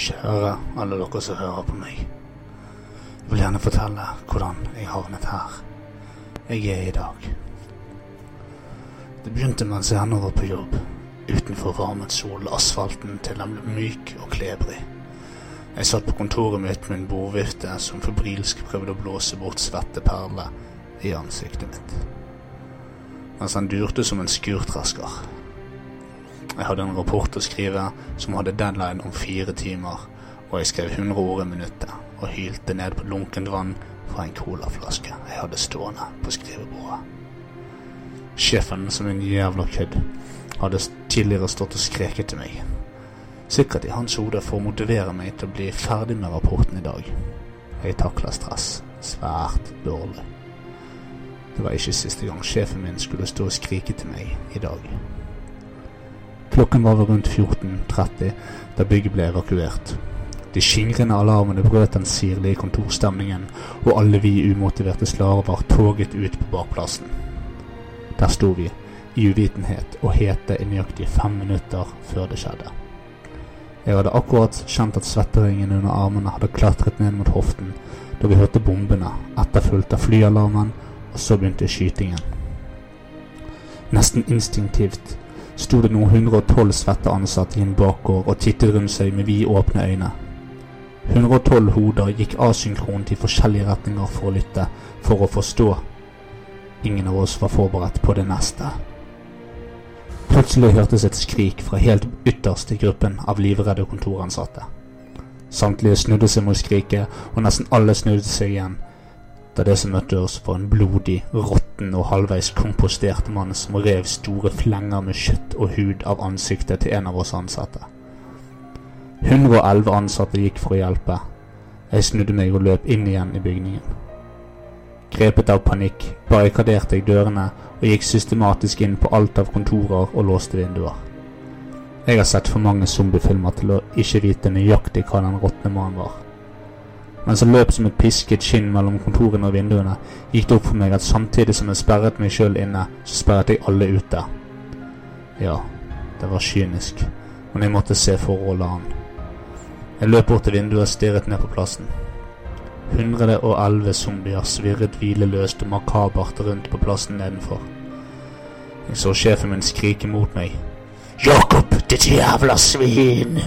Kjære alle dere som hører på meg. Jeg vil gjerne fortelle hvordan jeg havnet her. Jeg er i dag. Det begynte mens jeg ennå var på jobb. Utenfor varmet sol asfalten til den ble myk og klebrig. Jeg satt på kontoret mitt med en bordvifte som febrilsk prøvde å blåse bort svette perler i ansiktet mitt. Mens han durte som en skurtrasker. Jeg hadde en rapport å skrive som hadde deadline om fire timer, og jeg skrev 100 ord i minuttet og hylte ned på lunkent vann fra en colaflaske jeg hadde stående på skrivebordet. Sjefen, som en jævla kødd, hadde tidligere stått og skreket til meg. Sikkert i hans hode for å motivere meg til å bli ferdig med rapporten i dag. Jeg takla stress svært dårlig. Det var ikke siste gang sjefen min skulle stå og skrike til meg i dag. Klokken var rundt 14.30 da bygget ble evakuert. De skingrende alarmene brøt den sirlige kontorstemningen, og alle vi umotiverte slaver toget ut på bakplassen. Der sto vi, i uvitenhet og hete i nøyaktig fem minutter før det skjedde. Jeg hadde akkurat kjent at svetteringen under armene hadde klatret ned mot hoften da vi hørte bombene, etterfulgt av flyalarmen, og så begynte skytingen. Nesten instinktivt sto det noen 112 svette ansatte i en bakgård og tittet rundt seg med vid åpne øyne. 112 hoder gikk asynkront i forskjellige retninger for å lytte, for å forstå. Ingen av oss var forberedt på det neste. Plutselig hørtes et skrik fra helt ytterst i gruppen av livredde kontoransatte. Samtlige snudde seg mot skriket, og nesten alle snudde seg igjen da det som møtte oss, var en blodig, råtten og halvveis kompostert mann som rev store flenger med kjøtt og hud av ansiktet til en av oss ansatte. 111 ansatte gikk for å hjelpe. Jeg snudde meg og løp inn igjen i bygningen. Grepet av panikk barrikaderte jeg dørene og gikk systematisk inn på alt av kontorer og låste vinduer. Jeg har sett for mange zombiefilmer til å ikke vite nøyaktig hva den råtne mannen var. Mens jeg løp som et pisket skinn mellom kontorene og vinduene, gikk det opp for meg at samtidig som jeg sperret meg sjøl inne, så sperret jeg alle ute. Ja, det var kynisk, men jeg måtte se forholdet an. Jeg løp bort til vinduet og stirret ned på plassen. 111 zombier svirret hvileløst og makabert rundt på plassen nedenfor. Jeg så sjefen min skrike mot meg. Jakob, ditt jævla svin!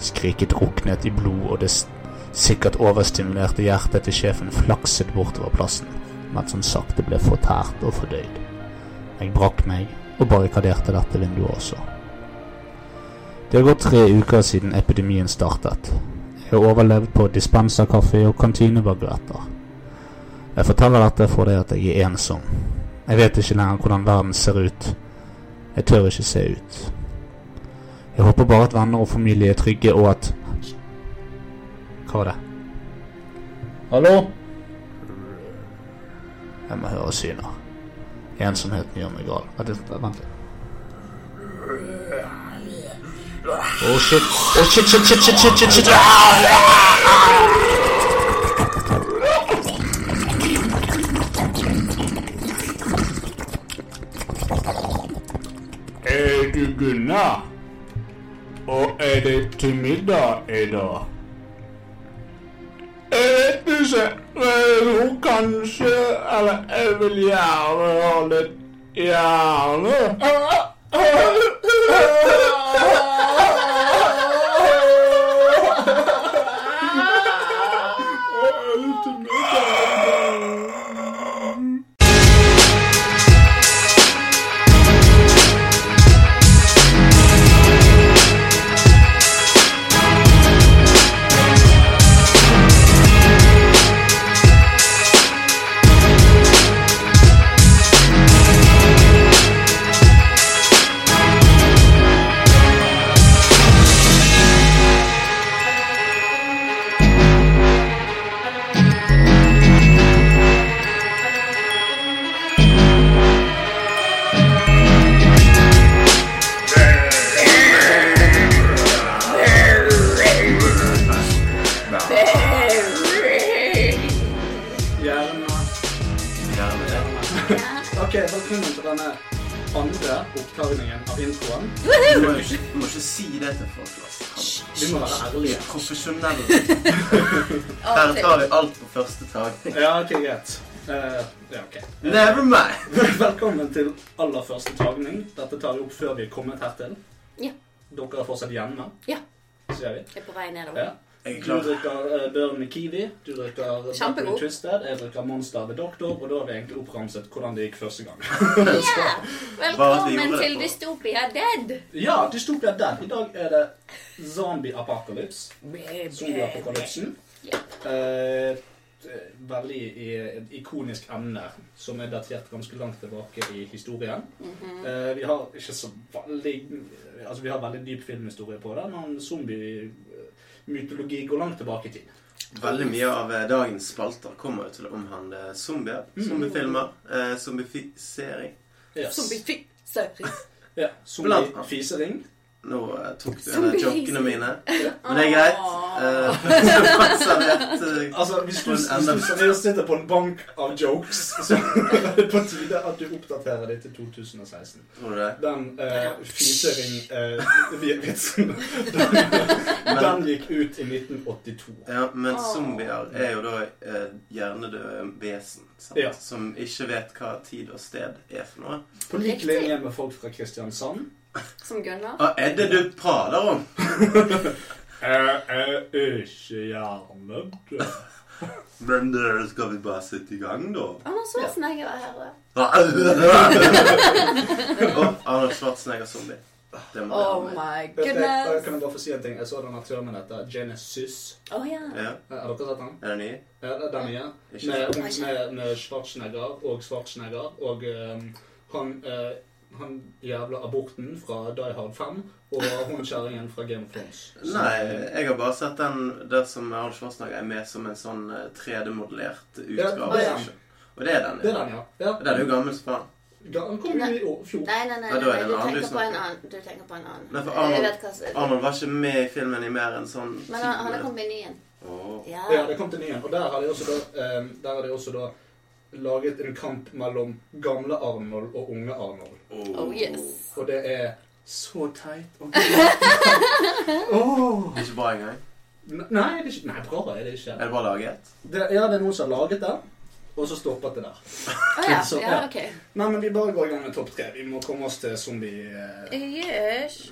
Skriket druknet i blod, og det sikkert overstimulerte hjertet til sjefen flakset bortover plassen, mens han sakte ble fortært og fordøyd. Jeg brakk meg og barrikaderte dette vinduet også. Det har gått tre uker siden epidemien startet. Jeg har overlevd på dispenserkaffe og kantinebaguetter. Jeg forteller dette fordi at jeg er ensom. Jeg vet ikke lenger hvordan verden ser ut. Jeg tør ikke se ut. Jeg håper bare at venner og familie er trygge, og at Det? Hallo? Jeg må høre syner. Ensomheten gjør meg gal. Vent litt. Oh shit. Oh shit, shit, shit, shit, shit, shit, shit. Er du Gunnar? Og er det til middag i dag? Jeg vet ikke. Jeg tror kanskje Eller jeg vil gjerne ha litt Gjerne. Never mind. Velkommen til aller første tagning. Dette tar vi opp før vi er kommet hertil. Ja. Dere er fortsatt hjemme, Ja. ser vi. Jeg er på vei nedover. Ja. Jeg er Du klar. drikker uh, Burn med Kiwi, du drikker Kjempegod. Buckley Twisted, jeg drikker Monster ved Doktor, og da har vi egentlig oppramset hvordan det gikk første gang. Ja! Bare at vi Velkommen gjorde det til på- Dystopia Dead. Ja, Dystopia Dead. I dag er det Zombie Apocalypse. Zombie-apokalypsen. Ja. Eh, veldig i- ikonisk emne, som er datert ganske langt tilbake i historien. Mhm. Eh, vi har ikke så veldig Altså, vi har veldig dyp filmhistorie på det, men zombie-mytologi går langt tilbake i tid. Veldig mye av eh, dagens spalter kommer jo til å omhandle zombier. Mm. Zombiefilmer. Eh, zombifisering. Yes. Zombie-fi-søring. Ja. Zombie-fisering. Nå uh, tok du en av jokene mine. Men det er greit. Eh, rett uh, Altså, hvis du, hvis du sitter på en bank av jokes, så er det på tide at du oppdaterer det til 2016. Tror du det? Den uh, fisering-vitsen den, den gikk ut i 1982. Ja, men zombier er jo da uh, hjernedøde vesen. Sant? Ja. Som ikke vet hva tid og sted er for noe. På lik linje med folk fra Kristiansand. Som Gunnar. Hva er det du prater om? Jeg er ikke hjernedød. Men der skal vi bare sette i gang, da. Arnold Schwarzenegger er her. Og Arnold Schwarzenegger zombie. Det må Oh være med. my Vet du, jeg- goodness. Kan jeg bare få si en ting? Jeg så denne heter Genesis. Å ja. Ja, Har dere sett den? er det ny? Ja, det er den nye. Ikke Med, sant? med, med Schwarzenegger og Schwarzenegger og ehm, han, eh, han jævla aborten fra Die Hard 5 og hun kjerringen fra Game of Thrones. Så- Nei, jeg har bare sett den der som Arne Schwarzenegger er med som en sånn eh, 3D-modellert utgave. Ja, ja. Og det er den, Det er ja. den, ja. ja. Den er jo gammel som faen. Ja, Den kom jo i fjor. Nei, nei, nei, Ja, nei, er du en du tenker på en annen. Du tenker på en annen. Nei, for Arnold- Arnold var ikke med i filmen i mer enn sånn Men han, han er kommet i nyen. Oh. Ja. Ja, det kom til nyen. Og der har de også da, um, der har de også da laget en kamp mellom gamle Arnold og unge Arnold. Oh yes. Og det er så teit. og oh. Det er ikke bra engang. Nei, det er ikke, nei, bra er det ikke. Er det bare laget? Det, ja, det er noen som har laget det, og så stoppet det der. Å ja. Så, ja, ja. ok. Nei, men vi bare går i gang med topp tre. Vi må komme oss til zombie-tingen. Yes.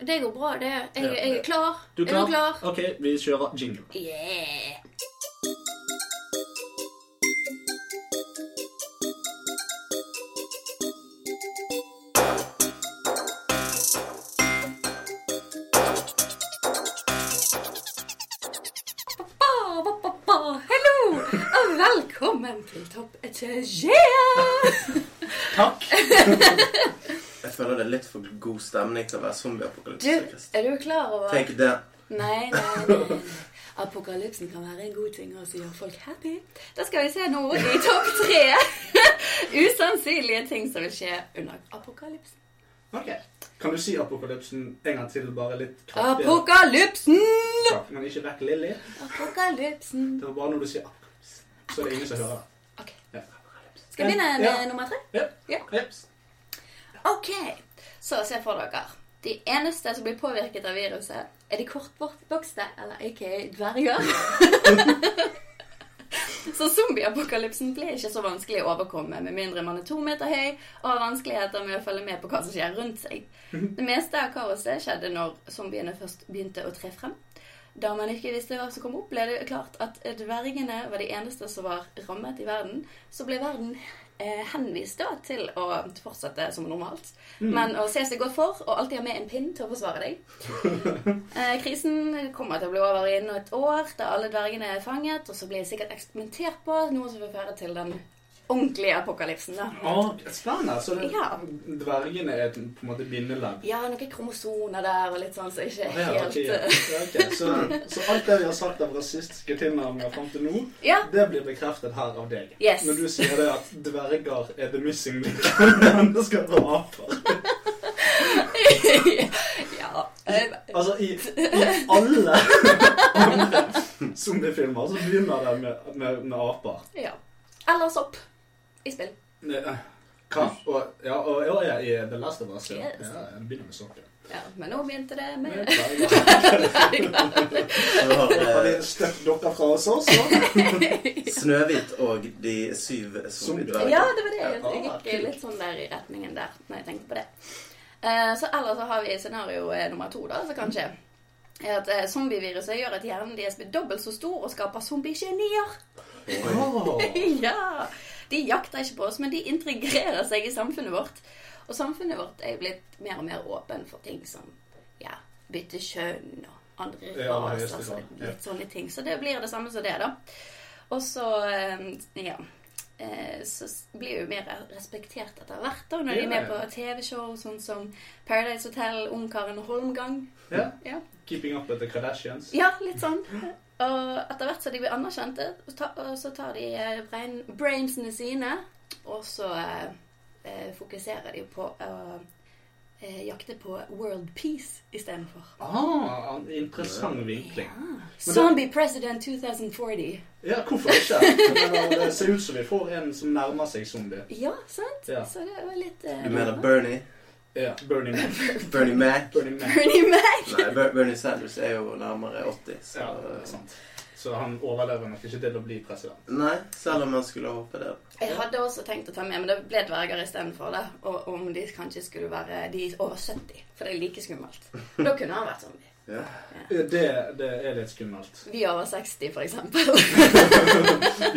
Det går bra, det. Jeg, jeg er klar. Du Er du klar? Ok, vi kjører jingle. Yeah. Topp. Takk. Jeg føler det er litt for god stemning til å være zombieapokalypse. Er du klar over Tenk det. Nei, nei, nei. Apokalypsen kan være en god ting og så gjøre folk happy. Da skal vi se nå i topp tre usannsynlige ting som vil skje under apokalypsen. Ok. Kan du si apokalypsen en gang til, bare litt kraftigere? Apokalypsen! Takk, Men ikke vekk Lilly. Apokalypsen. Det var bare når du sier apokalypsen, Så er det ingen som hører. Skal jeg begynne med Ja. nummer tre? Ja. Ja. Ok, så se for dere. De eneste som blir påvirket av viruset, er de kortvokste, eller aka dverger. så zombieapokalypsen ble ikke så vanskelig å overkomme, med mindre man er to meter høy og har vanskeligheter med å følge med på hva som skjer rundt seg. Det meste av kaoset skjedde når zombiene først begynte å tre frem. Da man ikke visste hva som kom opp, ble det klart at dvergene var de eneste som var rammet i verden. Så ble verden eh, henvist da til å fortsette som normalt. Men å se seg godt for, og alltid ha med en pinn til å forsvare deg. Eh, krisen kommer til å bli over innen et år, da alle dvergene er fanget. Og så blir det sikkert eksperimentert på, noe som vil føre til den ordentlige apokalypsen. da. Å, spennende. Så det, Ja. dvergene er på en måte bindeledd. Ja, noen kromosoner der og litt sånn så ikke Ja, helt eh, Ja, Okay. Så, så alt det vi har sagt av rasistiske tilnærminger fram til nå, Ja. det blir bekreftet her av deg. Yes. Når du sier det at dverger er the missing link, mennesker og aper. ja. eh, Altså, i, i alle andre zombiefilmer så begynner det med, med, med aper. ja. Eller sopp i spill. Ne- eh, Hva? Og, ja, og, ja, ja, i The Last of Us. Ja, Yes. ja jeg begynner med sokken. Ja, men nå begynte det med har Har de eh, støtt dere fra oss også? Snøhvit og de syv zombiedvergene. Ja, det var det. Jeg gikk litt sånn der i retningen der når jeg tenkte på det. Eh, Så ellers så har vi scenario eh, nummer to, da, som kan skje. Er at eh, Zombieviruset gjør at hjernen deres blir dobbelt så stor og skaper zombiegenier. Oh. ja! De jakter ikke på oss, men de integrerer seg i samfunnet vårt. Og samfunnet vårt er jo blitt mer og mer åpen for ting som ja, bytte kjønn og andre Ja, raser. høyeste så ja. litt sånne ting. Så det blir det samme som det, da. Og så eh, ja. eh, Så blir jo mer respektert etter hvert da, når de er med Ja, på. TV-show sånn som Paradise Hotel, Ungkaren og Holmgang. Ja. Ja. Keeping up with the Kardashians. Ja, litt sånn. Og etter hvert som de blir anerkjente, så tar de eh, brain, brainsene sine, og så eh, eh, fokuserer de på å eh, jakte på world peace istedenfor. Ah, interessant vinkling. Ja. det- Zombie president 2040. Ja, hvorfor ikke? Det ser ut som vi får en som nærmer seg zombie. Ja, sant? Ja. Så det var litt eh, Du mener Bernie? Ja, Bernie Mac. Bernie Mac? Bernie Mac. Bernie Mac. Nei, Ber Bernie Sanders er jo nærmere 80. Så. Ja, det er sant. Så han overlever nok ikke til å bli president. Nei, selv om han skulle håpe det. Jeg hadde også tenkt å ta med, men det ble dverger istedenfor. det. Og om de kanskje skulle være de over 70, for det er like skummelt. Da kunne han vært zombie. Ja. Det, det er litt skummelt. Vi over 60, for eksempel.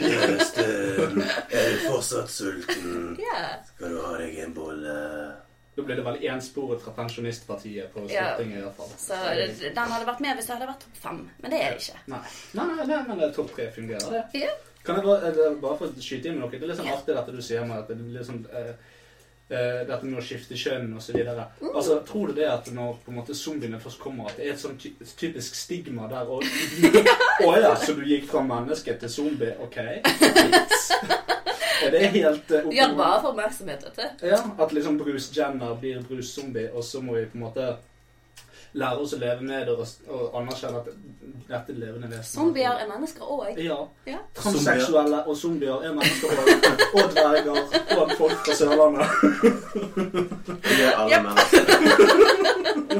Kjæresten, er du fortsatt sulten? Yeah. Skal du ha deg en bolle? Da blir det vel ensporet fra Pensjonistpartiet på. Stortinget i hvert fall. Så den hadde vært med hvis det hadde vært topp fem, men det er det ikke. Nei, nei, nei, nei men det topp tre fungerer, det. Ja. Kan jeg bare, bare få skyte inn med noe? Det er litt sånn artig dette du sier med at det blir sånn eh, eh, dette med å skifte kjønn videre. Mm. Altså, tror du det at når på en måte zombiene først kommer, at det er et sånn ty typisk stigma der òg? Å ja, så du gikk fra menneske til zombie? OK. Er det helt uh, De hadde bare for oppmerksomhet, vet du. Ja, at liksom Bruce Jenner blir Bruce Zombie, og så må vi på en måte lære oss å leve med det og, og anerkjenne at dette er levende vesener. Zombier er mennesker òg. Ja. Ja. Transseksuelle og zombier er mennesker òg. Og dverger og folk fra Sørlandet. Det er alle mennesker.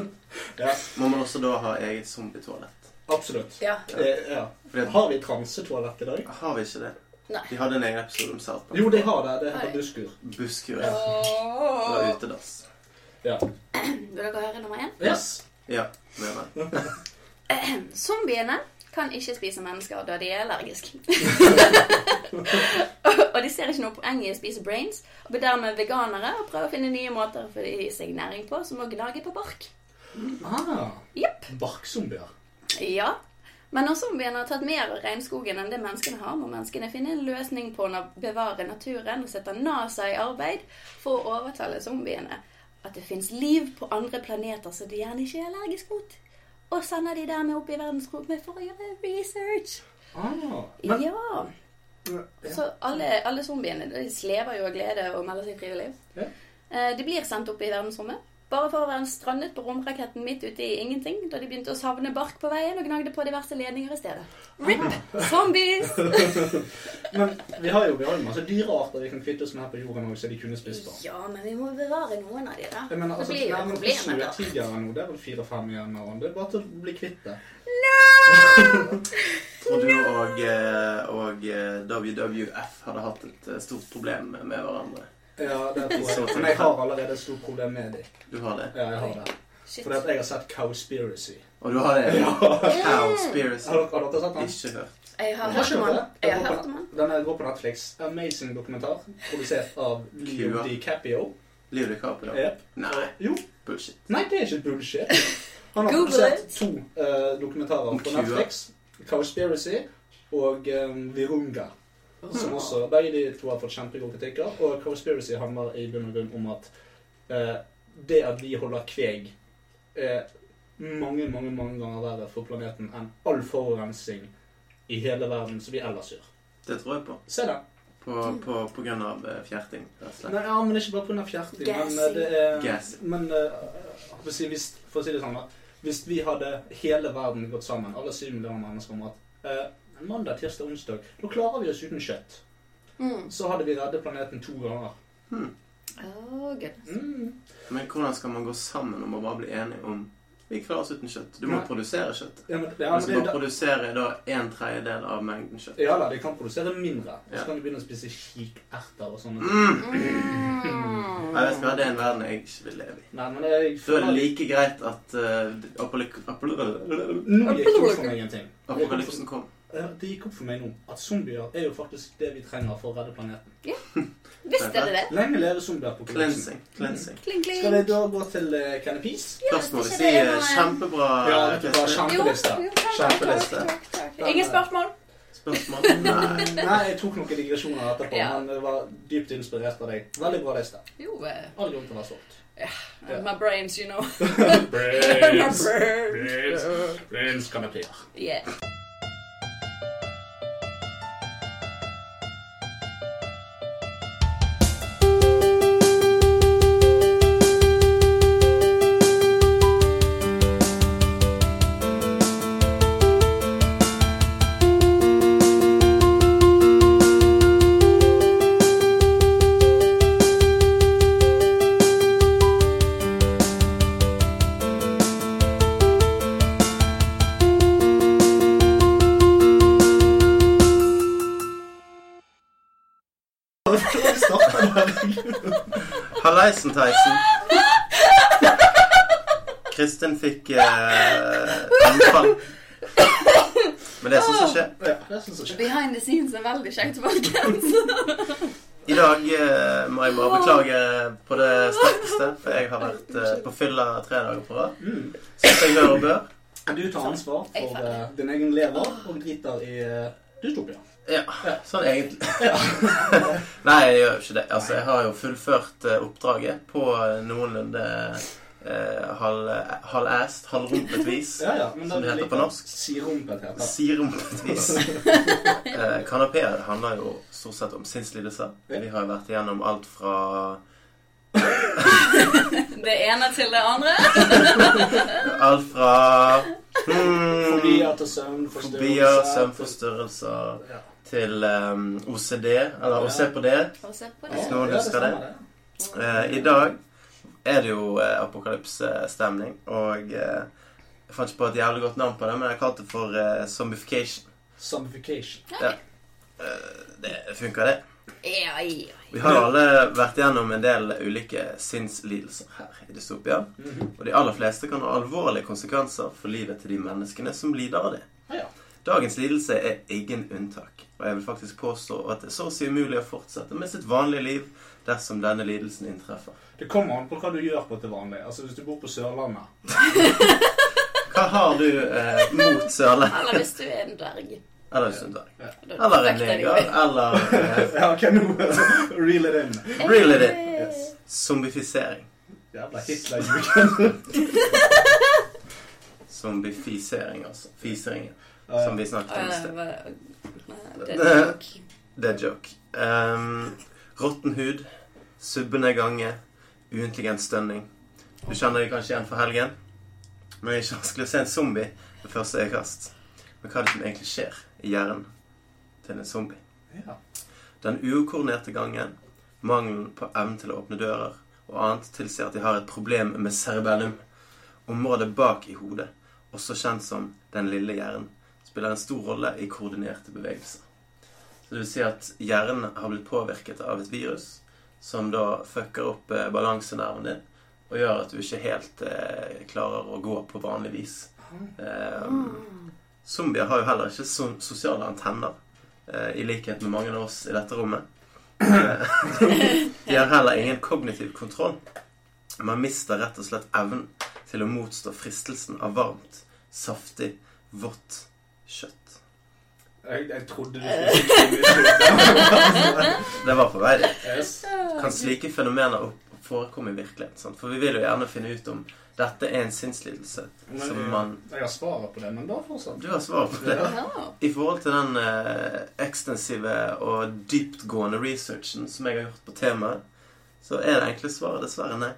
Ja, Må man også da ha eget zombietoalett? absolutt. Ja. Eh, ja. Har vi transetoalett i dag? har vi ikke det. Nei. De hadde en egen episode om South Park. Jo, de har det. Det heter buskur. busskur. Busskur. Ja. Det var utedass. Ja. Vil dere høre nummer én? Yes. Ja, mener. Zombiene kan ikke spise mennesker da de er allergiske. og de ser ikke noe poeng i å spise brains, og blir dermed veganere og prøver å finne nye måter å gi seg næring på, som å gnage på bark. Ah, yep. Barkzombier. Ja. Men når zombiene har tatt mer av regnskogen enn det menneskene har, må menneskene finne en løsning på å bevare naturen og sette NASA i arbeid for å overtale zombiene at det fins liv på andre planeter som de gjerne ikke er allergisk mot. Og sender de dermed opp i verdensrommet for å gjøre research. Ah, men, ja. ja. Så alle, alle zombiene de slever jo av glede og melder seg frivillig. Ja. Eh, De blir sendt opp i verdensrommet. Bare for å være strandet på romraketten midt ute i ingenting da de begynte å savne bark på veien og gnagde på diverse ledninger i stedet. RIP! Zombies! Men vi har jo, vi har jo masse dyrearter vi kan kvitte oss med her på jorden også, så de kunne spist på. Ja, men vi må bevare noen av de, da. Jeg mener, altså, det blir jo problemet, da. Snøtigere nå, det er vel fire-fem igjen av Det er bare til å bli kvitt det. Tror du og, eh, og eh, WWF hadde hatt et eh, stort problem med hverandre? Ja, det tror jeg. Men jeg har allerede et stort problem med dem. Du har det? Ja, jeg har det. Shit. Fordi at jeg har sett Cowspiracy. Og du har det? Ja. Cowspiracy. Har har dere sett den? Ikke hørt. Jeg har hørt om den. Jeg har hørt om han. Den går på Netflix. Amazing dokumentar. Produsert av Leo. DiCaprio. Leo DiCaprio? Yep. Nei, Jo. bullshit. Nei, det er ikke bullshit. Han har produsert to uh, dokumentarer på. Netflix. Cowspiracy og um, Virunga. Som også, Begge de to har fått kjempegode kritikker. Og Conspiracy handler i bunn og grunn om at eh, det at vi holder kveg, er mange, mange mange ganger verre for planeten enn all forurensning i hele verden som vi ellers gjør. Det tror jeg på. Se den. På, på, på grunn av eh, fjerting. Nei, ja, men ikke bare pga. fjerting. Men Gassing. eh, det er Gassing. Men uh, for, å si, hvis, for å si det sånn. Hvis vi hadde hele verden gått sammen, alle syv millioner mennesker, om at eh, mandag, tirsdag, onsdag Da klarer vi oss uten kjøtt. Mm. Så hadde vi reddet planeten to ganger. Oh. Mm. Men hvordan skal man gå sammen om å bare bli enige om Vi klarer oss uten kjøtt. Du må Nei. produsere kjøtt. Ja, men, ja, Man skal bare produsere da en tredjedel av mengden kjøtt. ja da, de kan produsere mindre. Ja. Så kan de begynne å spise kikerter og sånne. Mm. Mm. Nei, vet hva, Det er en verden jeg ikke vil leve i. Nei, men jeg Da er det like greit at uh, apokalypsen kom. Ja, Det gikk opp for meg nå at zombier er jo faktisk det vi trenger for å redde planeten. Ja, Visste dere det? Lenge leve zombier på Cleansing. cleansing. Kling, kling. Skal vi da gå til uh, Canapis? Først må vi si det eh, kjempebra Ja, kjempeliste. Jo, Kjempeliste. jo, takk, Kjempeliste. takk, takk, takk. Ingen spørsmål? spørsmål. Nei. Nei, jeg tok noen digresjoner etterpå, Ja. men det var dypt inspirert av deg. Veldig bra liste. Jo, eh, All grunn til å være stolt. my brains, you know. Brains. Brains. Brains Brains. Brains. Brains. Yeah. Hallaisen, fylla tre dager på rad. Mm. Som jeg hør og bør. Du tar ansvar for eh, din egen lever og driter i uh, dystopia. Ja, sånn egentlig. Nei, jeg gjør jo ikke det. Altså, jeg har jo fullført eh, oppdraget på noenlunde eh, halvæst, halv-æst, halvrumpet vis. Ja, ja, Som det heter på norsk. Sirumpet heter det. Sirumpet vis. Eh, Kanapeer handler jo stort sett om sinnslidelser. Vi har jo vært igjennom alt fra Det ene til det andre. Alt fra hmm, Fobier til søvn, søvnforstyrrelser Ja. til um, OCD, eller å se på det. Og se på Hvis noen Ja, det husker det. Eh, I dag er det jo uh, apokalypsestemning, og uh, jeg fant ikke på et jævlig godt navn på det, men jeg kalte det for uh, zombification. Zombification. Eh, det funker, det. Ja, ja. Vi har alle vært gjennom en del ulike sinnslidelser her i Dystopia. Mhm. Og de aller fleste kan ha alvorlige konsekvenser for livet til de menneskene som lider av det. Ja, ja. Dagens lidelse er ingen unntak, og jeg vil faktisk påstå at det er så å si umulig å fortsette med sitt vanlige liv dersom denne lidelsen inntreffer. Det kommer an på hva du gjør på til vanlig. Altså Hvis du bor på Sørlandet Hva har du eh, mot Sørlandet? Eller hvis du er en dverg. Eller en er Eller en neger? Eller Ja, ok, nå Reel it in. Reel it in. Yes. zombifisering. Jævla Hitler-juken. Zombifisering, altså. Fiseringen, som vi snakket om i sted. Det er joke. Um, Råtten hud, subbende gange, uintelligent stønning. Du kjenner det kanskje igjen fra helgen. Men det er ikke vanskelig å se en zombie ved første øyekast. Men hva er det som egentlig skjer i hjernen til en zombie? Ja. Den ukoordinerte gangen, mangelen på evnen til å åpne dører og annet tilsier at de har et problem med cerebellum. Området bak i hodet, også kjent som den lille hjernen, spiller en stor rolle i koordinerte bevegelser. Så det vil si at hjernen har blitt påvirket av et virus som da fucker opp eh, balansenerven din og gjør at du ikke helt eh, klarer å gå på vanlig vis. Eh, zombier har jo heller ikke so sosiale antenner, eh, i likhet med mange av oss i dette rommet. Eh, De har heller ingen kognitiv kontroll. Man mister rett og slett evnen til å motstå fristelsen av varmt, saftig, vått kjøtt. Jeg, jeg trodde du skulle Det var på vei. Kan slike fenomener forekomme i virkeligheten? Sant? For vi vil jo gjerne finne ut om dette er en sinnslidelse Men som man jeg har svaret på det, men bare fortsatt. Du har svaret på det. Ja. I forhold til den eh, ekstensive og dyptgående researchen som jeg har gjort på temaet, så er det enkle svaret dessverre nei.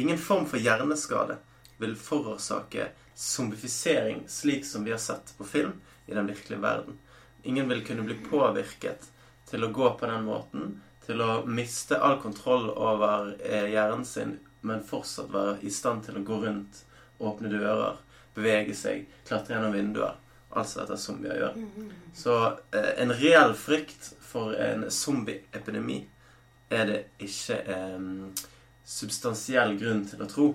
Ingen form for hjerneskade vil forårsake zombifisering slik som vi har sett på film i den virkelige verden. Ingen vil kunne bli påvirket til å gå på den måten, til å miste all kontroll over eh, hjernen sin, men fortsatt være i stand til å gå rundt, åpne dører, bevege seg, klatre gjennom vinduer. Altså dette zombier gjør. Så eh, en reell frykt for en zombieepidemi er det ikke eh, substansiell grunn til å tro.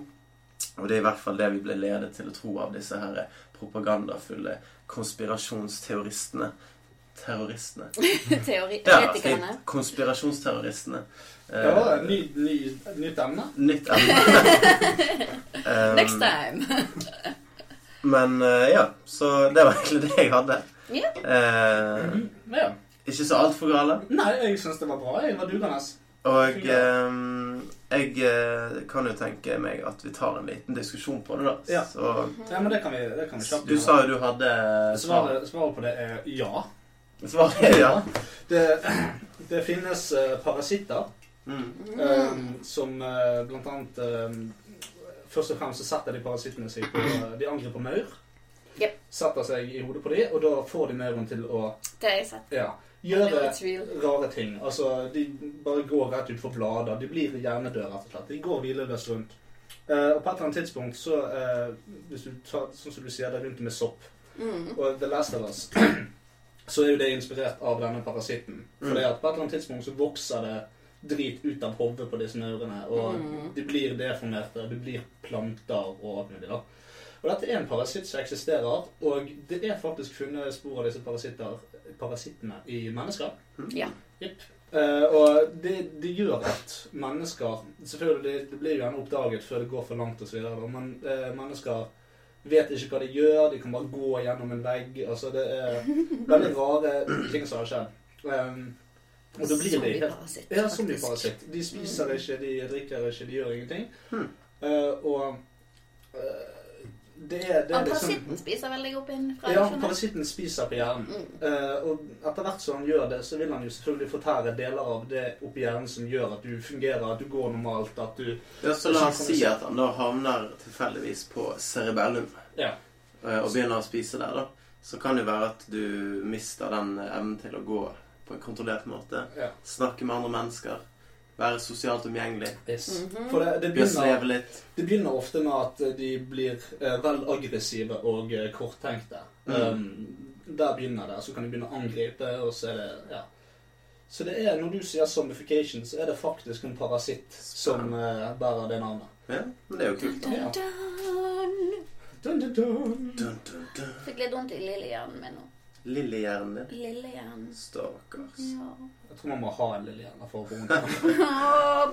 Og det er i hvert fall det vi ble ledet til å tro av disse her propagandafulle konspirasjonsteoristene. Terroristene. Ja, Teoretikerne. konspirasjonsterroristene. Eh, et ny, ny, nytt emne. Nytt emne. Um, Next time. Men uh, ja, så det var egentlig det jeg hadde. Yeah. Uh, mm -hmm. Ja. ikke så altfor gale. Nei, jeg syns det var bra. Jeg var dugende. Og um, jeg uh, kan jo tenke meg at vi tar en liten diskusjon på det, da. Ja. Så Ja, men det kan vi, det kan vi kjapt du sa jo du hadde. Svaret, svaret på det er ja. Svaret, er ja. Det, det finnes parasitter Mm. eh, som eh, blant annet eh, Først og fremst så setter de parasittene seg på De angriper maur. Yep. Setter seg i hodet på dem, og da får de mauren til å Det har jeg sett. ja, gjøre rare ting. Altså, de bare går rett utfor blader. De blir hjernedøde, rett og slett. De går hvileløst rundt. Uh, og på et eller annet tidspunkt, så uh, hvis du tar, sånn som du sier, det rundt med sopp Mm. og The Last of Us, så er jo det inspirert av denne parasitten. For Mm. på et eller annet tidspunkt så vokser det drit ut av hodet på disse maurene, og Mm. de blir deformerte, de blir planter og alt mulig. da. Og dette er en parasitt som eksisterer, og det er faktisk funnet spor av disse parasittene i mennesker. Ja. Yep. Uh, og det, det gjør at mennesker Selvfølgelig, det, det blir jo gjerne oppdaget før det går for langt osv., men uh, mennesker vet ikke hva de gjør. De kan bare gå gjennom en vegg. Altså, det er veldig rare ting som har skjedd. Um, og da blir de helt ja, de zombieparasitt. De spiser ikke, de drikker ikke, de gjør ingenting. Hmm. Uh, og uh, det er, det Og er liksom parasitten spiser veldig opp inn fra Ja, parasitten spiser på hjernen. Mm. Uh, og etter hvert som han gjør det, så vil han jo selvfølgelig fortære deler av det oppi hjernen som gjør at du fungerer, at du går normalt, at du Ja, så la oss si at han da havner tilfeldigvis på cerebellum Ja. uh, og begynner å spise der, da. Så kan det være at du mister den evnen til å gå på en kontrollert måte. ja. Snakke med andre mennesker. Være sosialt omgjengelig. Yes. Mhm. For det, det, begynner, litt. det begynner ofte med at de blir eh, vel aggressive og eh, korttenkte. Mm. Um, der begynner det. Så kan de begynne å angripe, og så er det Ja. Så det er, når du sier zombification, så er det faktisk en parasitt som eh, bærer det navnet. Ja, men det er jo kult. da. Ja. Dun. Dun, dun, dun. Dun, dun, dun. Fikk litt vondt i lillehjernen min nå. Lillehjernen din. Lillehjernen. Stakkars. Ja. Jeg tror man må ha en lille hjerne for å få. Ah.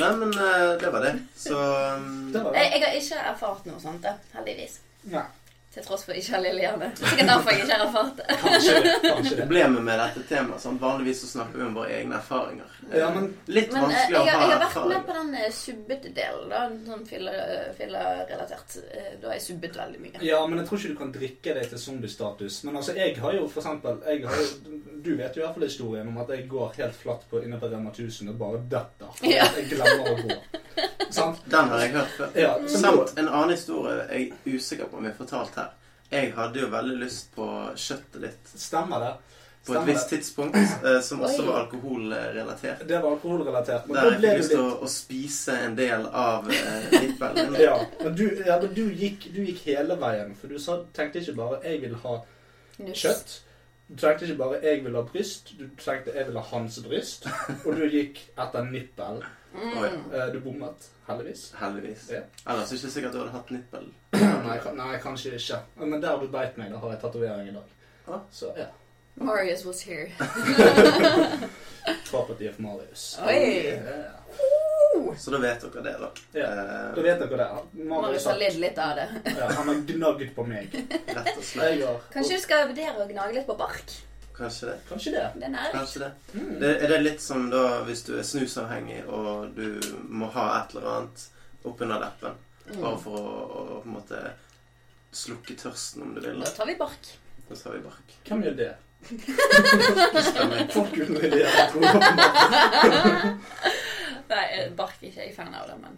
Nei, men eh, det var det. Så um, Det var Jeg, det. jeg har ikke erfart noe sånt, da, heldigvis. Ja, Til tross for ikke å ha lillehjerne. Sikkert derfor jeg ikke har erfart det. kanskje det. Kanskje det. Problemet med dette temaet sånn, Vanligvis så snakker vi om våre egne erfaringer. Ja, men Litt Men eh, vanskelig jeg, å ha ha jeg har vært med på den eh, subbete-delen, da. Sånn fyllerelatert. Eh, Da har jeg subbet veldig mye. Ja, men jeg tror ikke du kan drikke det til zombiestatus. Men altså, jeg har jo for eksempel jeg har jo, Du vet jo i hvert fall historien om at jeg går helt flatt på, inne på Rema 1000 og bare detter. Ja. Jeg glemmer å gå. Sant? Den har jeg hørt før. Ja, Samt en annen historie jeg er usikker på om jeg har fortalt her. Jeg hadde jo veldig lyst på kjøttet ditt Stemmer det. på et visst tidspunkt, eh, som også var alkoholrelatert. Det var alkoholrelatert. Men Der da jeg ble fikk du lyst til litt å, å spise en del av eh, nippelen. ja, men du, ja, men du, gikk, du gikk hele veien. For du sa, tenkte ikke bare 'jeg vil ha Nuss. kjøtt'. Du tenkte ikke bare 'jeg vil ha bryst'. Du tenkte 'jeg vil ha hans bryst'. Og du gikk etter nippel. Oi. Oh, ja. Du bommet, heldigvis. Heldigvis. Ja. Ellers er det ikke sikkert du hadde hatt nippel. Nei, nei, kanskje ikke. Men der du beit meg, da har jeg tatovering i dag. Ah. Så ja. Marius was here. Property of Marius. Oi. Ja. Så da vet dere det, da. Ja. Eh, Da vet dere det. Marius har, lidd litt av det. ja, han har gnagd på meg. rett og slett. Kanskje du skal vurdere å gnage litt på bark? Kanskje det. Kanskje det. Den er. Kanskje det. Mm. det. Er det litt som da hvis du er snusavhengig og du må ha et eller annet oppunder leppen? Bare for å, å på en måte slukke tørsten, om du vil. Da tar vi bark. Da tar vi bark. Hvem gjør det? Folk uten ideer, jeg tror. Nei, eh, bark er ikke jeg fan av det, men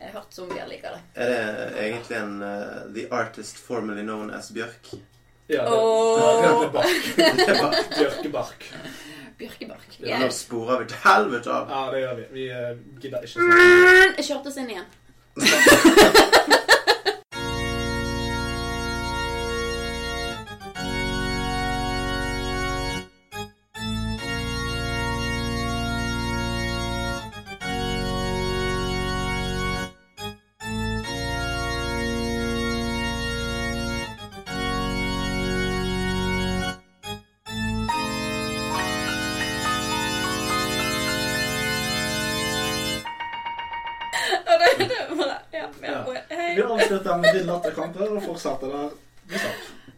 jeg har hørt zombier like det. Er det egentlig en uh, The Artist formerly known as Bjørk? Ja, det, Åh. det Bjørkebark. Bjørkebark. Ja, Nå sporer vi til helvete av. Ja, det gjør vi. Vi eh, gidder ikke snakke Jeg kjørte oss inn igjen. det, det bare, ja, ja, Ja. Vi avslutter med din latterkamper og fortsetter der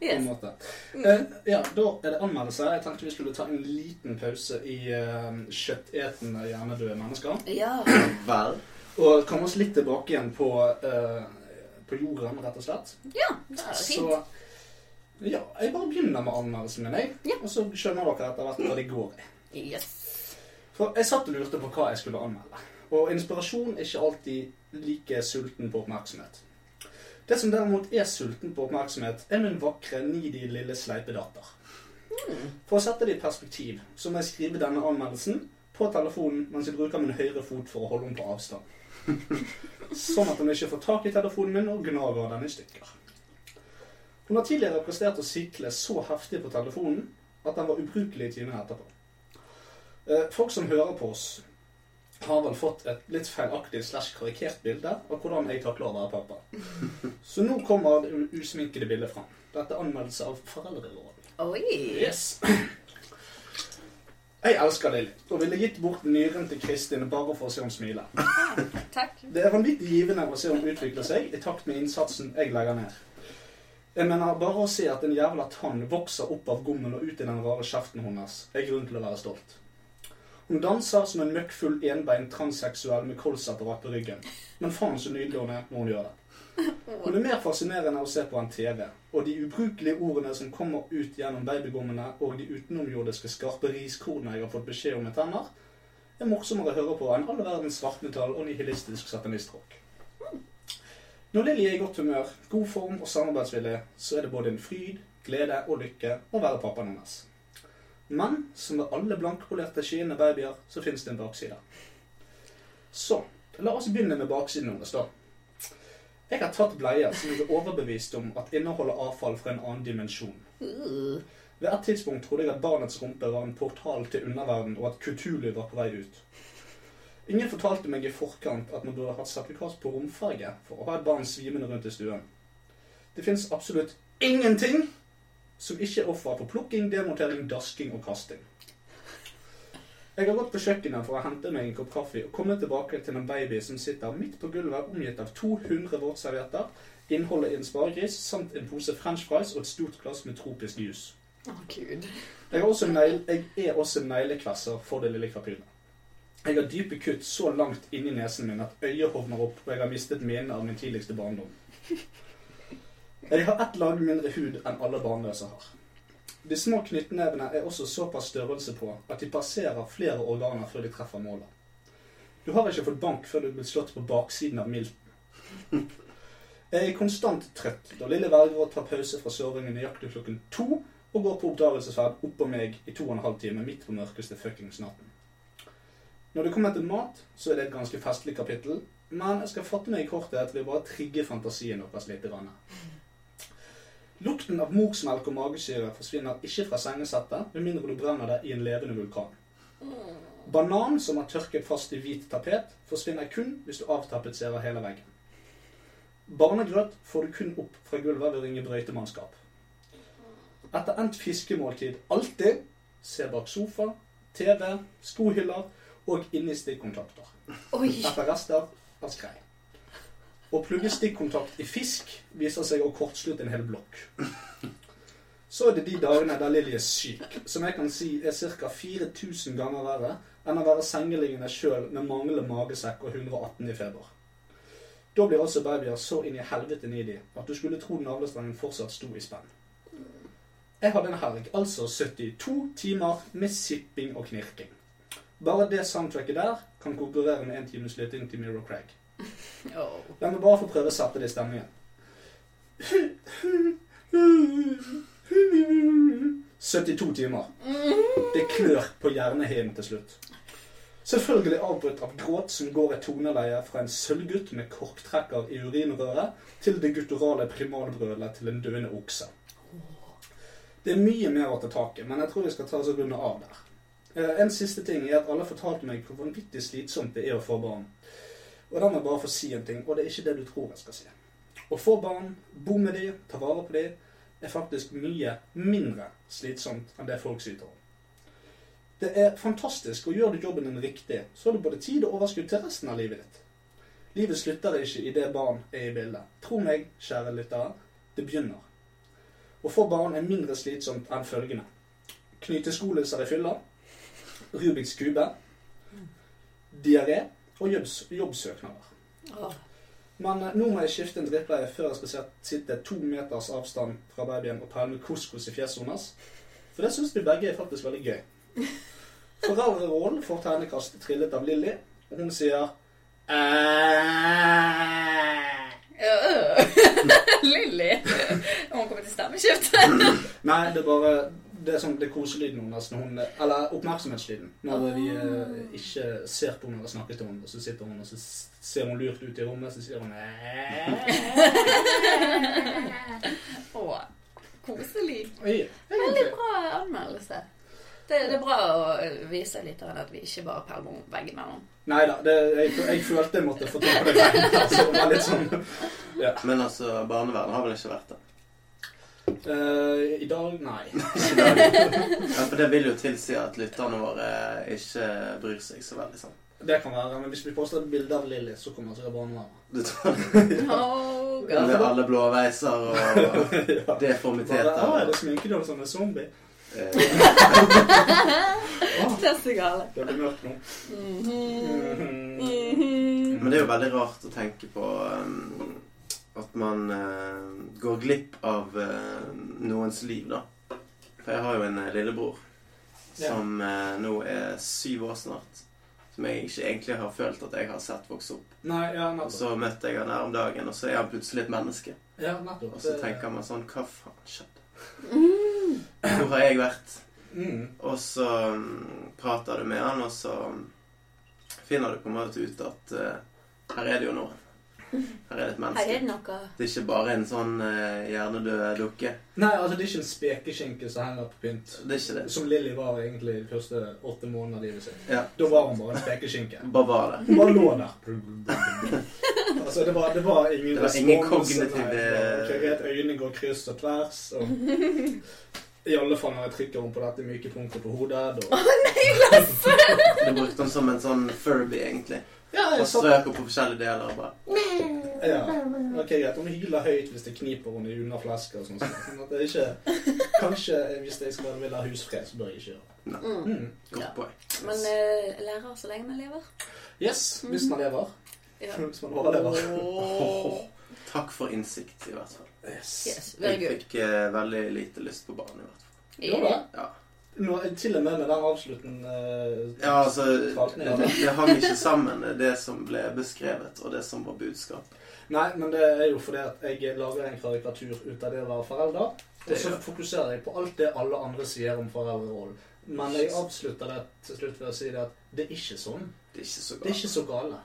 vi en Yes. Eh, ja, da er det anmeldelse. Jeg tenkte vi skulle ta en liten pause i uh, kjøttetende hjernedøde mennesker. Ja. Vel. Og komme oss litt tilbake igjen på, uh, på jorden, rett og slett. ja, det er fint. Så ja, jeg bare begynner med anmeldelsen min, jeg. Ja. Og så skjønner dere etter hvert hva det går i. Yes. For jeg satt og lurte på hva jeg skulle anmelde. Og inspirasjon er ikke alltid like sulten på oppmerksomhet. Det som derimot er sulten på oppmerksomhet, er min vakre, needy lille sleipedatter. For å sette det i perspektiv, så må jeg skrive denne anmeldelsen på telefonen mens jeg bruker min høyre fot for å holde den på avstand. Sånn at hun ikke får tak i telefonen min og gnager den i stykker. Hun har tidligere prestert å sikle så heftig på telefonen at den var ubrukelig i timene etterpå. Eh, Folk som hører på oss, har vel fått et litt feilaktig slash karikert bilde av hvordan jeg takler å være pappa. Så nå kommer det usminkede bildet fram. Dette er anmeldelse av foreldrerollen. Oi. Yes. Jeg elsker Lilly og ville gitt bort nyren til Kristin bare for å se henne smile. Takk. Det er vanvittig givende å se henne utvikle seg i takt med innsatsen jeg legger ned. Jeg mener, Bare å se at en jævla tann vokser opp av gommen og ut i den rare kjeften hennes, er grunn til å være stolt. Hun danser som en møkkfull enbeint transseksuell med kolsapparat på ryggen. Men faen så nydelig hun er når hun gjør det. Hun er mer fascinerende å se på enn TV, og de ubrukelige ordene som kommer ut gjennom babygommene og de utenomjordiske skarpe riskornene jeg har fått beskjed om med tenner, er morsommere å høre på enn all verdens svartmetall og nihilistisk satanistrock. Når Lilly er i godt humør, god form og samarbeidsvillig, så er det både en fryd, glede og lykke å være pappaen hennes. Men som med alle blankpolerte skiende babyer, så finnes det en bakside. Så la oss begynne med baksiden hennes, da. Jeg har tatt bleier som jeg er overbevist om at inneholder avfall fra en annen dimensjon. Ved et tidspunkt trodde jeg at barnets rumpe var en portal til underverden, og at Kutulu var på vei ut. Ingen fortalte meg i forkant at man burde hatt sertifikat på romferge for å ha et barn svimende rundt i stuen. Det fins absolutt ingenting som ikke er offer for plukking, demontering, dasking og kasting. Jeg har gått på kjøkkenet for å hente meg en kopp kaffe og komme tilbake til en baby som sitter midt på gulvet omgitt av 200 våtservietter, innholdet i en sparegris samt en pose french fries og et stort glass med tropisk juice. Oh, gud. Jeg er også, negl jeg også neglekvesser for det lille krapylet. Jeg har dype kutt så langt inni nesen min at øyet hovner opp, og jeg har mistet minnet av min tidligste barndom. Jeg har ett lag mindre hud enn alle barnløse har. De små knyttnevene er også såpass størrelse på at de passerer flere organer før de treffer målet. Du har ikke fått bank før du er blitt slått på baksiden av milten. Jeg er konstant trøtt da lille velger tar pause fra sovingen nøyaktig klokken to og går på oppdagelsesferd oppå meg i to og en halv time midt på mørkeste fuckings natten. Når det kommer til mat, så er det et ganske festlig kapittel, men jeg skal fatte meg i korthet ved bare å trigge fantasien deres litt. grann. Lukten av morsmelk og magesyre forsvinner ikke fra sengesettet, med mindre du brenner det i en levende vulkan. Banan som er tørket fast i hvit tapet, forsvinner kun hvis du avtapetserer hele veggen. Barnegrøt får du kun opp fra gulvet ved ringe brøytemannskap. Etter endt fiskemåltid alltid se bak sofa, TV, skohyller og inni stikkontakter. Etter rester av skrei. Å plugge stikkontakt i fisk viser seg å kortslutte en hel blokk. Så er det de dagene der Lilly er syk, som jeg kan si er ca. 4000 ganger verre enn å være sengeliggende sjøl med manglende magesekk og 118 i feber. Da blir altså babyer så inn i helvete needy at du skulle tro navlestrengen fortsatt sto i spenn. Jeg hadde en helg, altså 72 timer med sipping og knirking. Bare det soundtracket der kan konkurrere med en times lytting til Miro Craig. Oh. La meg bare få prøve å sette det i stemningen. 72 timer. Det klør på hjernehinnen til slutt. Selvfølgelig avbrutt av gråt som går et toneleie fra en sølvgutt med korktrekker i urinrøret til det gutturale primalbrølet til en døende okse. Det er mye mer å ta tak i, men jeg tror vi skal ta oss og runde av der. Eh, En siste ting er at alle fortalte meg hvor vanvittig slitsomt det er å få barn. Og da må jeg bare få si en ting, og det er ikke det du tror jeg skal si. Å få barn, bo med de, ta vare på de, er faktisk mye mindre slitsomt enn det folk syter om. Det er fantastisk, og gjør du jobben din riktig, så har du både tid og overskudd til resten av livet ditt. Livet slutter ikke idet barn er i bildet. Tro meg, kjære lyttere, det begynner. Å få barn er mindre slitsomt enn følgende. Knyteskoliser i fylla, Rubiks kube, diaré og jobbs jobbsøknader. Åh. Men eh, nå må jeg skifte en drittbleie før jeg skal sitte to meters avstand fra babyen og pælme couscous i fjeset hennes. For det syns vi begge er faktisk veldig gøy. Foreldrerollen får tegnekast trillet av Lilly, og hun sier. Øh. Lilly. Hun kommer til stemmeskifte. Nei, det er bare det er sånn, det er koselyden hennes når hun Eller oppmerksomhetslyden. Når vi eh, ikke ser på henne eller snakker til henne, og så sitter hun og så ser hun lurt ut i rommet, så sier hun. Åh, koselig. Veldig bra anmeldelse. Det, det er bra å vise lytteren at vi ikke bare pælmer om veggimellom. Nei da, det, jeg, jeg følte jeg måtte få ta på det. Altså, litt sånn ja. Men altså, barnevernet har vel ikke vært det? Eh, I dag nei. Ja, for det vil jo tilsi at lytterne våre ikke bryr seg så veldig sånn. Det kan være, men hvis vi poster et bilde av Lilly, så kommer sikkert barnevernet. ja. Oh, med alle blåveiser og Ja. deformiteter. Bare, «Å, er det sminkedål som en zombie? Eh, Det er så gale. Det blir mørkt nå. Mhm. Mhm. Men det er jo veldig rart å tenke på um, at man eh, går glipp av eh, noens liv, da. For jeg har jo en eh, lillebror Ja. som eh, nå er syv år snart. Som jeg ikke egentlig har følt at jeg har sett vokse opp. Nei, ja, Og så møtte jeg han her om dagen, og så er han plutselig et menneske. Ja, nettopp. Og så tenker man sånn Hva faen skjedde? Mm. Hvor har jeg vært? mm. Og så mm, prater du med han, og så finner du på en måte ut at eh, her er det jo noe. Her er det et menneske. Her er det noe. Det er ikke bare en sånn uh, hjernedød dukke. Nei, altså det er ikke en spekeskinke som henger på pynt. Det er ikke det. Som Lilly var egentlig de første åtte månedene av livet sitt. Ja. Da var hun bare en spekeskinke. Bare var det. Hun bare lå der. altså, det var, det var ingen Det var ingen kognitive- nei, greit. Øynene går kryss og tvers. Og I alle fall når jeg trykker henne på dette myke punktet på hodet. Da. Du brukte den som en sånn Furby, egentlig. Ja, Og strøker på forskjellige deler og bare Ja, ok, greit. Hun hyler høyt hvis det kniper henne i underflesket og sånn. sånn at det er ikke Kanskje hvis jeg skal vil ha husfred, så bør jeg ikke gjøre det. Mm. Mm. Godt Ja. poeng. Men uh, lærer så lenge man lever. Yes, hvis man lever. Ja. Hvis man overlever. Takk for innsikt, i hvert fall. Yes. Yes, Jeg fikk uh, veldig lite lyst på barn, i hvert fall. Gjorde det? Ja, til og med med den avslutten eh, ja altså det, hang ikke sammen, det som ble beskrevet, og det som var budskapet. Nei, men det er jo fordi at jeg lager en karikatur ut av det å være forelder. Og så fokuserer jeg på alt det alle andre sier om foreldrerollen. Men jeg avslutter det til slutt ved å si det at det er ikke sånn. Det er ikke så gale.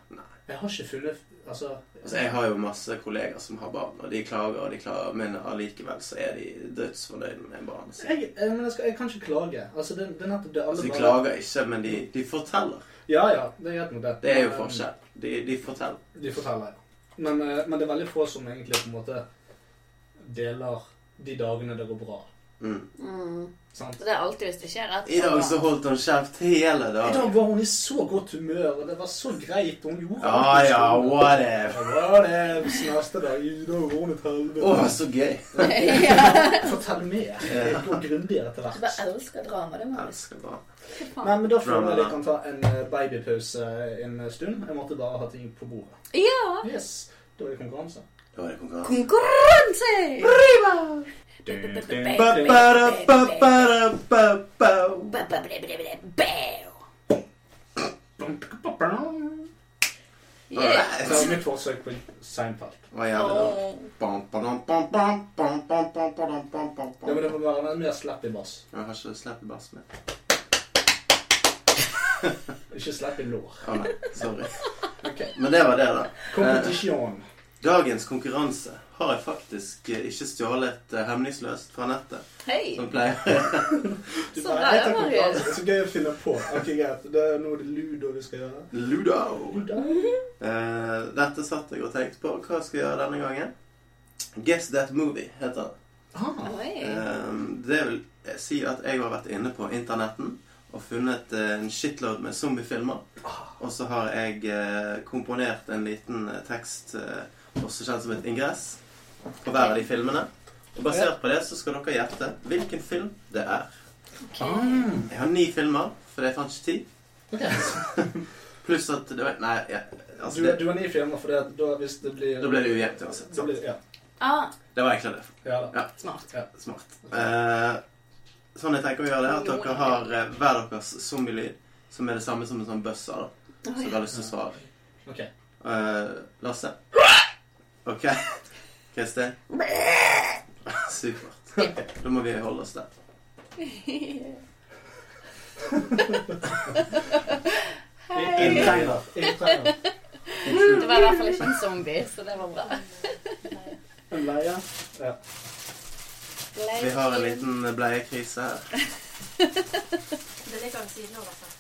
Jeg har ikke funnet Altså, Altså, jeg har jo masse kolleger som har barn, og de klager og de klager, men allikevel så er de dødsfornøyd med barnet sitt. jeg, jeg, men jeg, skal, jeg kan ikke klage. Altså, det, det er nettopp det alle Altså, de bare- klager ikke, men de, de forteller. Ja, ja, det er greit det. Det er jo forskjell. De, de forteller. De forteller, ja. Men, eh, men det er veldig få som egentlig på en måte deler de dagene det går bra. Mm. Sant? Så det er alltid hvis det skjer et I dag så holdt hun kjeft hele dagen. I dag var hun i så godt humør, og det var så greit. Hun gjorde Ja, ja, er det neste dag? I dag var hun et helvete. Å, så gøy. Fortell mer. Det går grundigere til Du bare elsker drama. Det må Jeg elsker drama. Nei, men Da føler jeg vi kan ta en eh, babypause en stund. Jeg måtte bare ha ting på bordet. Ja! Yes, Da er det konkurranse. Da er det konkurranse. Konkurranse! Ba-ba-da-ba-ba-da-ba-ba. Det er mitt forsøk på Seinfeld. Hva gjør vi da? Åh. Bam, badam, bam, bam, bam, bam, bam, badam, bam, bam, Ja, men det bam. må være mer slapp i bass. Jeg har ikke slett bass med. Ikke slipp inn lår. Å nei, sorry. Ok. Men det var det, da. Kompetisjon. Dagens konkurranse har jeg faktisk eh, ikke stjålet eh, hemningsløst fra nettet, Hei! som pleier. Du Så bare, bra, Marius. så gøy å finne på. Ok, greit. Det er noe ludo vi skal gjøre. Ludo. Ludo. Eh, dette satt jeg og tenkte på. Hva skal jeg gjøre denne gangen? Guess That Movie heter det. Ah, Eh, det vil si at jeg har vært inne på internetten og funnet eh, en shitload med zombiefilmer. Og så har jeg komponert en liten tekst, også kjent som et ingress, på hver av de filmene. Og basert på det så skal dere gjette hvilken film det er. Jeg har ni filmer, for jeg fant ikke tid. Pluss at det var, Nei, ja, altså Du, det, du har ni filmer, for det, da hvis det blir da blir det ujevnt uansett. Da blir, ja. Ah, Det var egentlig det. ja smart. Smart. Eh, sånn jeg tenker å gjøre det, at dere har eh, hver deres zombielyd, som er det samme som en sånn buzzer, da. Så dere har lyst til å svare. Okay. Eh, Lasse? OK. Kristin? Supert. Da må vi holde oss der. Hei! trenger. Det var i hvert fall ikke en zombie, så det var bra. En leie. Ja. Vi har en liten bleiekrise her. Det ligger ved siden av dette.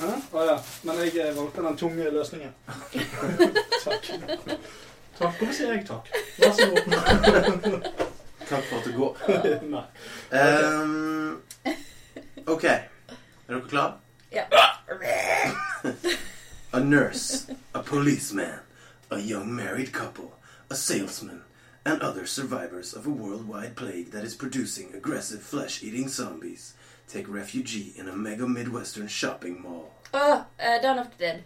Ja? Å ja. Men jeg valgte den tunge løsningen. takk. Takk. Hvorfor sier jeg takk? Vær så god. Takk for at du går. Nei. Ehm, OK. Er dere klare? Ja. A nurse, a policeman, a young married couple, a salesman, and other survivors of a worldwide plague that is producing aggressive flesh eating zombies take refuge in a mega Midwestern shopping mall. Oh, eh, Dawn of the Dead.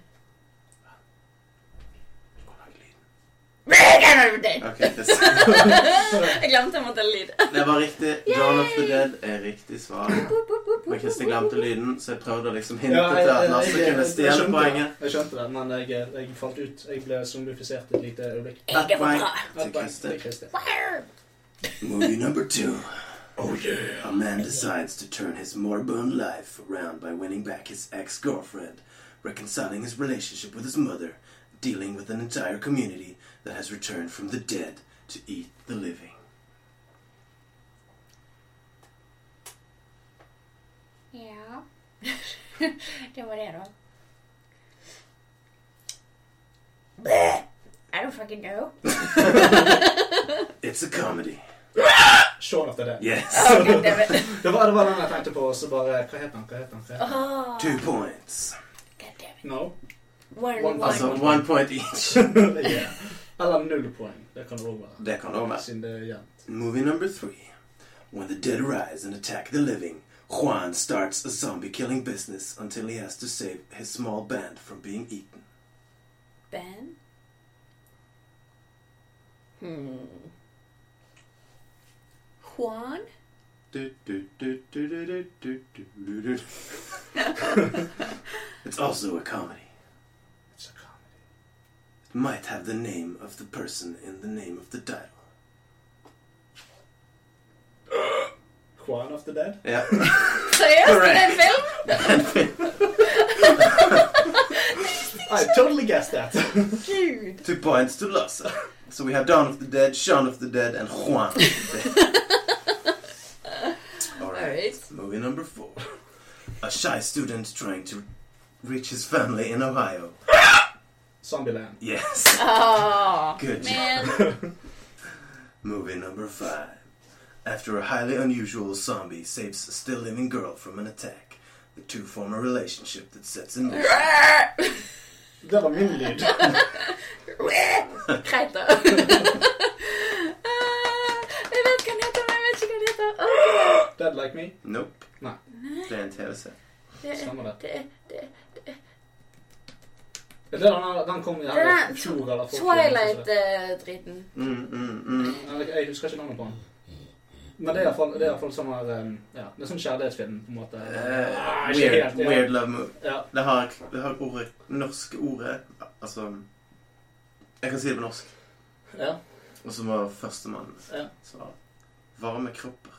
Ok, det, Jeg glemte jeg måtte ha lyd. det var riktig. Dawn of the Dead er riktig svar. Men Kristin glemte lyden, så jeg prøvde å liksom hinte til at Lasse kunne stjele poenget. Jeg skjønte det, men jeg, jeg falt ut. Jeg ble zombifisert et lite øyeblikk. Ett poeng til Kristin. Movie number two. Oh yeah. A man decides to turn his moribund life around by winning back his ex-girlfriend, reconciling his relationship with his mother, dealing with an entire community that has returned from the dead to eat the living. Ja. det var det, da. I don't fucking know. It's a comedy. Shaun of that. Yes. Oh, God damn it. Det var, det var den jeg tenkte på, og så bare eh, Hva heter han? Hva heter han? Hva heter han? Oh, Two points. God damn it. No? One, One- one. Altså one point each. yeah. Alla noll poäng. Det kan roma. Det kan roma. Movie number three. When the dead rise and attack the living, Juan starts a zombie killing business until he has to save his small band from being eaten. Ben. Hmm. Juan? it's also a comedy might have the name of the person in the name of the title. Juan of the Dead? Ja. Seriøst? Er det en film? I totally guessed that. Gud. Two points to Lasse. So we have Dawn of the Dead, Shaun of the Dead, and Juan. of the Dead. All right. Alright. Movie number four. A shy student trying to reach his family in Ohio. Zombieland. Yes. Oh, Good job. Movie number five. After a highly unusual zombie saves a still living girl from an attack, the two form a relationship that sets in motion. Det var min lyd. Greit, da. Ah, Jeg vet hva den heter, men jeg vet ikke hva den heter. Åh. Dead Like Me. Nope. Nei. Det er en TV-serie. Det er- Stemmer det. det er- det er- Er det den, den kom i Det fjor eller. Twilight-driten. Mm, mm, mm. Jeg, husker ikke navnet på den. Men det er iallfall- sånn her Ja, det er sånn kjærlighetsfilm, på en måte. Eh, Ah, weird, helt, ja. weird love movie. Ja. Det har, det har ordet, norske ordet Altså Jeg kan si det på norsk. ja. Og så var førstemann Ja. så Varme kropper.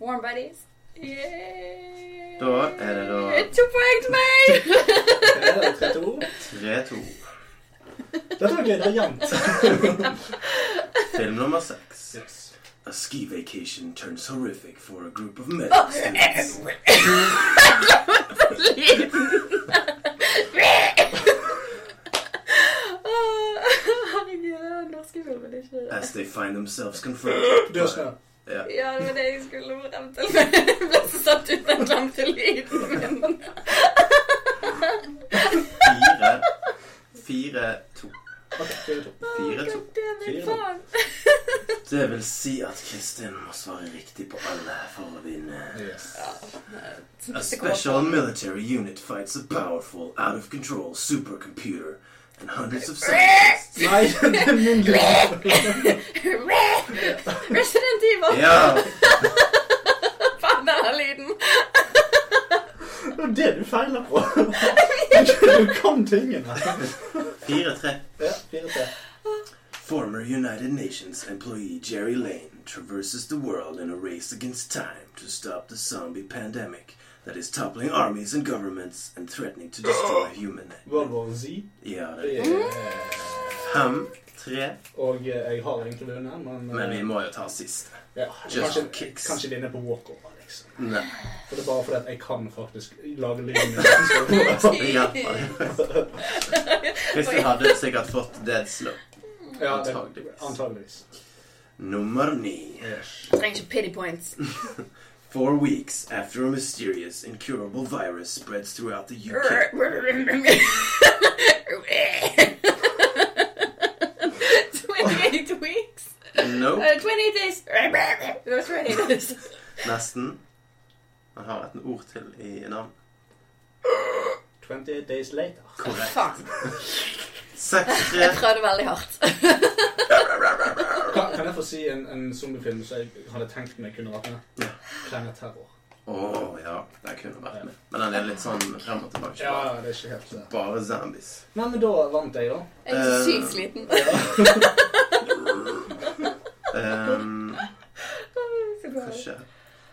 Warm Buddies. Yeah. Da er det da To poeng til meg! Det er 3-2. 3-2. Dette var gøy. Det er jevnt. Film nummer seks. Yes. A ski vacation turns horrific for a group of medical students. Herregud, er norske filmen, ikke As they find themselves confronted. Død snø. Ja. Ja, det var det jeg skulle frem til. Jeg ble så satt ut den glemte lyden min. Fire. Fire, to. Ok, 4-2. Fire, to. Goddammit, faen. Det vil si at Kristin må svare riktig på alle for å vinne. Yes. A special military unit fights a powerful, out of control supercomputer and hundreds of scientists. Nei, det min lyd. Resident Evil. Ja! Faen, den her lyden. Det er det du feiler på. Du kan tingene. Fire, tre. Ja, 4-3. Former United Nations employee Jerry Lane traverses the world in a race against time to stop the zombie pandemic that is toppling armies and governments and threatening to destroy human. World War Z. Ja, det er fem, tre, Og eh, jeg har egentlig vunnet, men, eh, men vi må jo ta siste. ja, Just kanskje, kicks. kanskje vinne på walkover, liksom. Nei, For det er bare fordi at jeg kan faktisk lage lyden. Ja. Hvis. Kristin hadde sikkert fått dead slow. Ja, det, Antageligvis. antageligvis. Nummer ni. Trenger ikke pity points. Four weeks after a mysterious, incurable virus spreads throughout the UK. 28 weeks. Nope. Uh, 28 days. Det var 28 days. Nesten. Han har et ord til i navn. 28 days later. Korrekt. Faen. 6-3. Jeg prøvde veldig hardt. Kan, jeg få si en, en zombiefilm som jeg hadde tenkt meg kunne vært med? Planet terror. Å ja, den kunne vært med. Men den er litt sånn frem og tilbake. Ja, det er ikke helt det. Bare zombies. Nei, men da vant jeg, da. Jeg er så sykt sliten. Um, Så hva godt. skjer?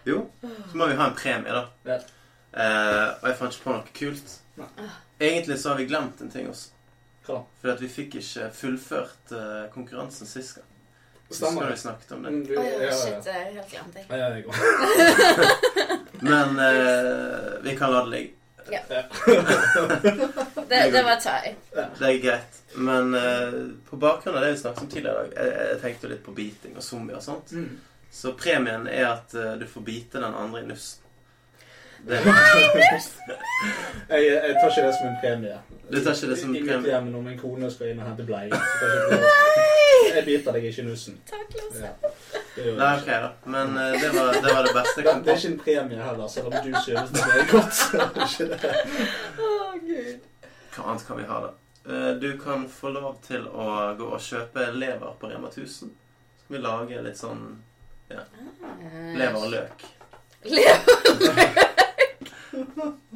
Jo, så må vi ha en premie, da. Ja. Eh, og jeg fant ikke på noe kult. Nei. Egentlig så har vi glemt en ting også. Hva? Fordi at vi fikk ikke fullført eh, konkurransen sist gang. Stemmer skal vi snakket om det. Ja, ja, ja, shit. Jeg helt glemt det. ja, ja, jeg. Men eh, vi kan la det ligge. Det, det var Tai. Det er greit. Men eh, på bakgrunn av det vi snakket om tidligere i dag, jeg, jeg tenkte litt på biting og zombier og sånt. Mm. Så premien er at eh, du får bite den andre i nussen. Det, Jeg, jeg tar ikke det som en premie. Du tar ikke det som en I premie? mitt hjem når min kone skal inn og hente bleie. tar jeg biter deg ikke i nussen. Takk, Lasse. Ja. Nei, ok, da. Men eh, det, var, det var det beste jeg det, kom det er ikke en premie heller, selv om du synes det er godt. så er det ikke det. Å, Gud. Hva annet kan vi ha, da? Eh, Du kan få lov til å gå og kjøpe lever på Rema 1000. Så skal vi lage litt sånn lever og løk. Lever.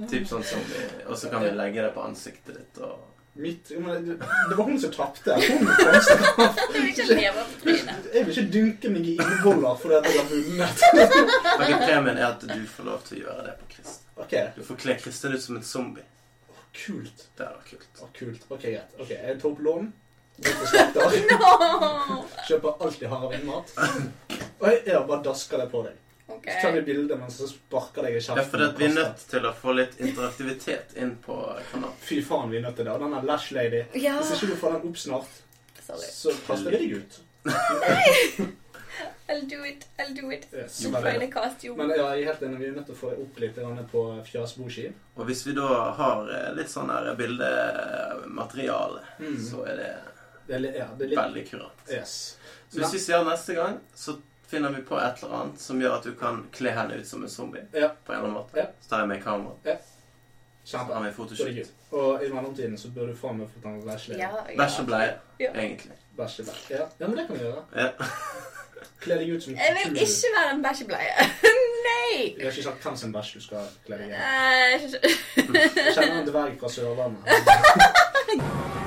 Typ sånn som vi Og så kan vi legge det på ansiktet ditt og Mitt, men det, det var hun som tapte. Hun kom seg av. Jeg vil ikke dunke meg i innvoller fordi jeg har vunnet. okay, Premien er at du får lov til å gjøre det på Krist. Okay. Du får kle Kristin ut som en zombie. kult. Det er kult. Oh, kult. Ok, greit. Okay, Jeg tar opp lån. Går på slakter. No. Kjøper alltid haravinmat. Og jeg ja, bare dasker det på deg. Ok. Så tar vi bilde mens så sparker deg i Ja, kjeften. for at vi er nødt til å få litt interaktivitet inn på kanalen. Fy faen, vi er nødt til det. Og den der Lash Lady Ja. Hvis ikke du får den opp snart, Sorry. så kaster vi deg ut. I'll do it. I'll do it. Yes. Men, costume. men ja, jeg er helt enig. Vi er nødt til å få opp litt på fjasboski. Og hvis vi da har eh, litt sånn her bildemateriale, Mm. så er det Det er, ja, det er litt veldig kurant. Yes. Så hvis vi ser neste gang, så finner vi på et eller annet som gjør at du kan kle henne ut som en zombie. Ja. På en eller annen måte. Ja. Så tar jeg med kamera. Så Kjempe. har vi Så fotoshoot. Og i mellomtiden så bør du faen meg få ta med Lady. Ja, ja. Bæsj Ja. egentlig. Bæsje bæsj. Ja. ja, men det kan vi gjøre. Ja. Kle deg ut som Jeg vil ikke være en bæsjebleie. Nei! Jeg har ikke sagt hvem sin bæsj du skal kle deg i. Eh, Jeg kjenner en dverg fra Sørlandet.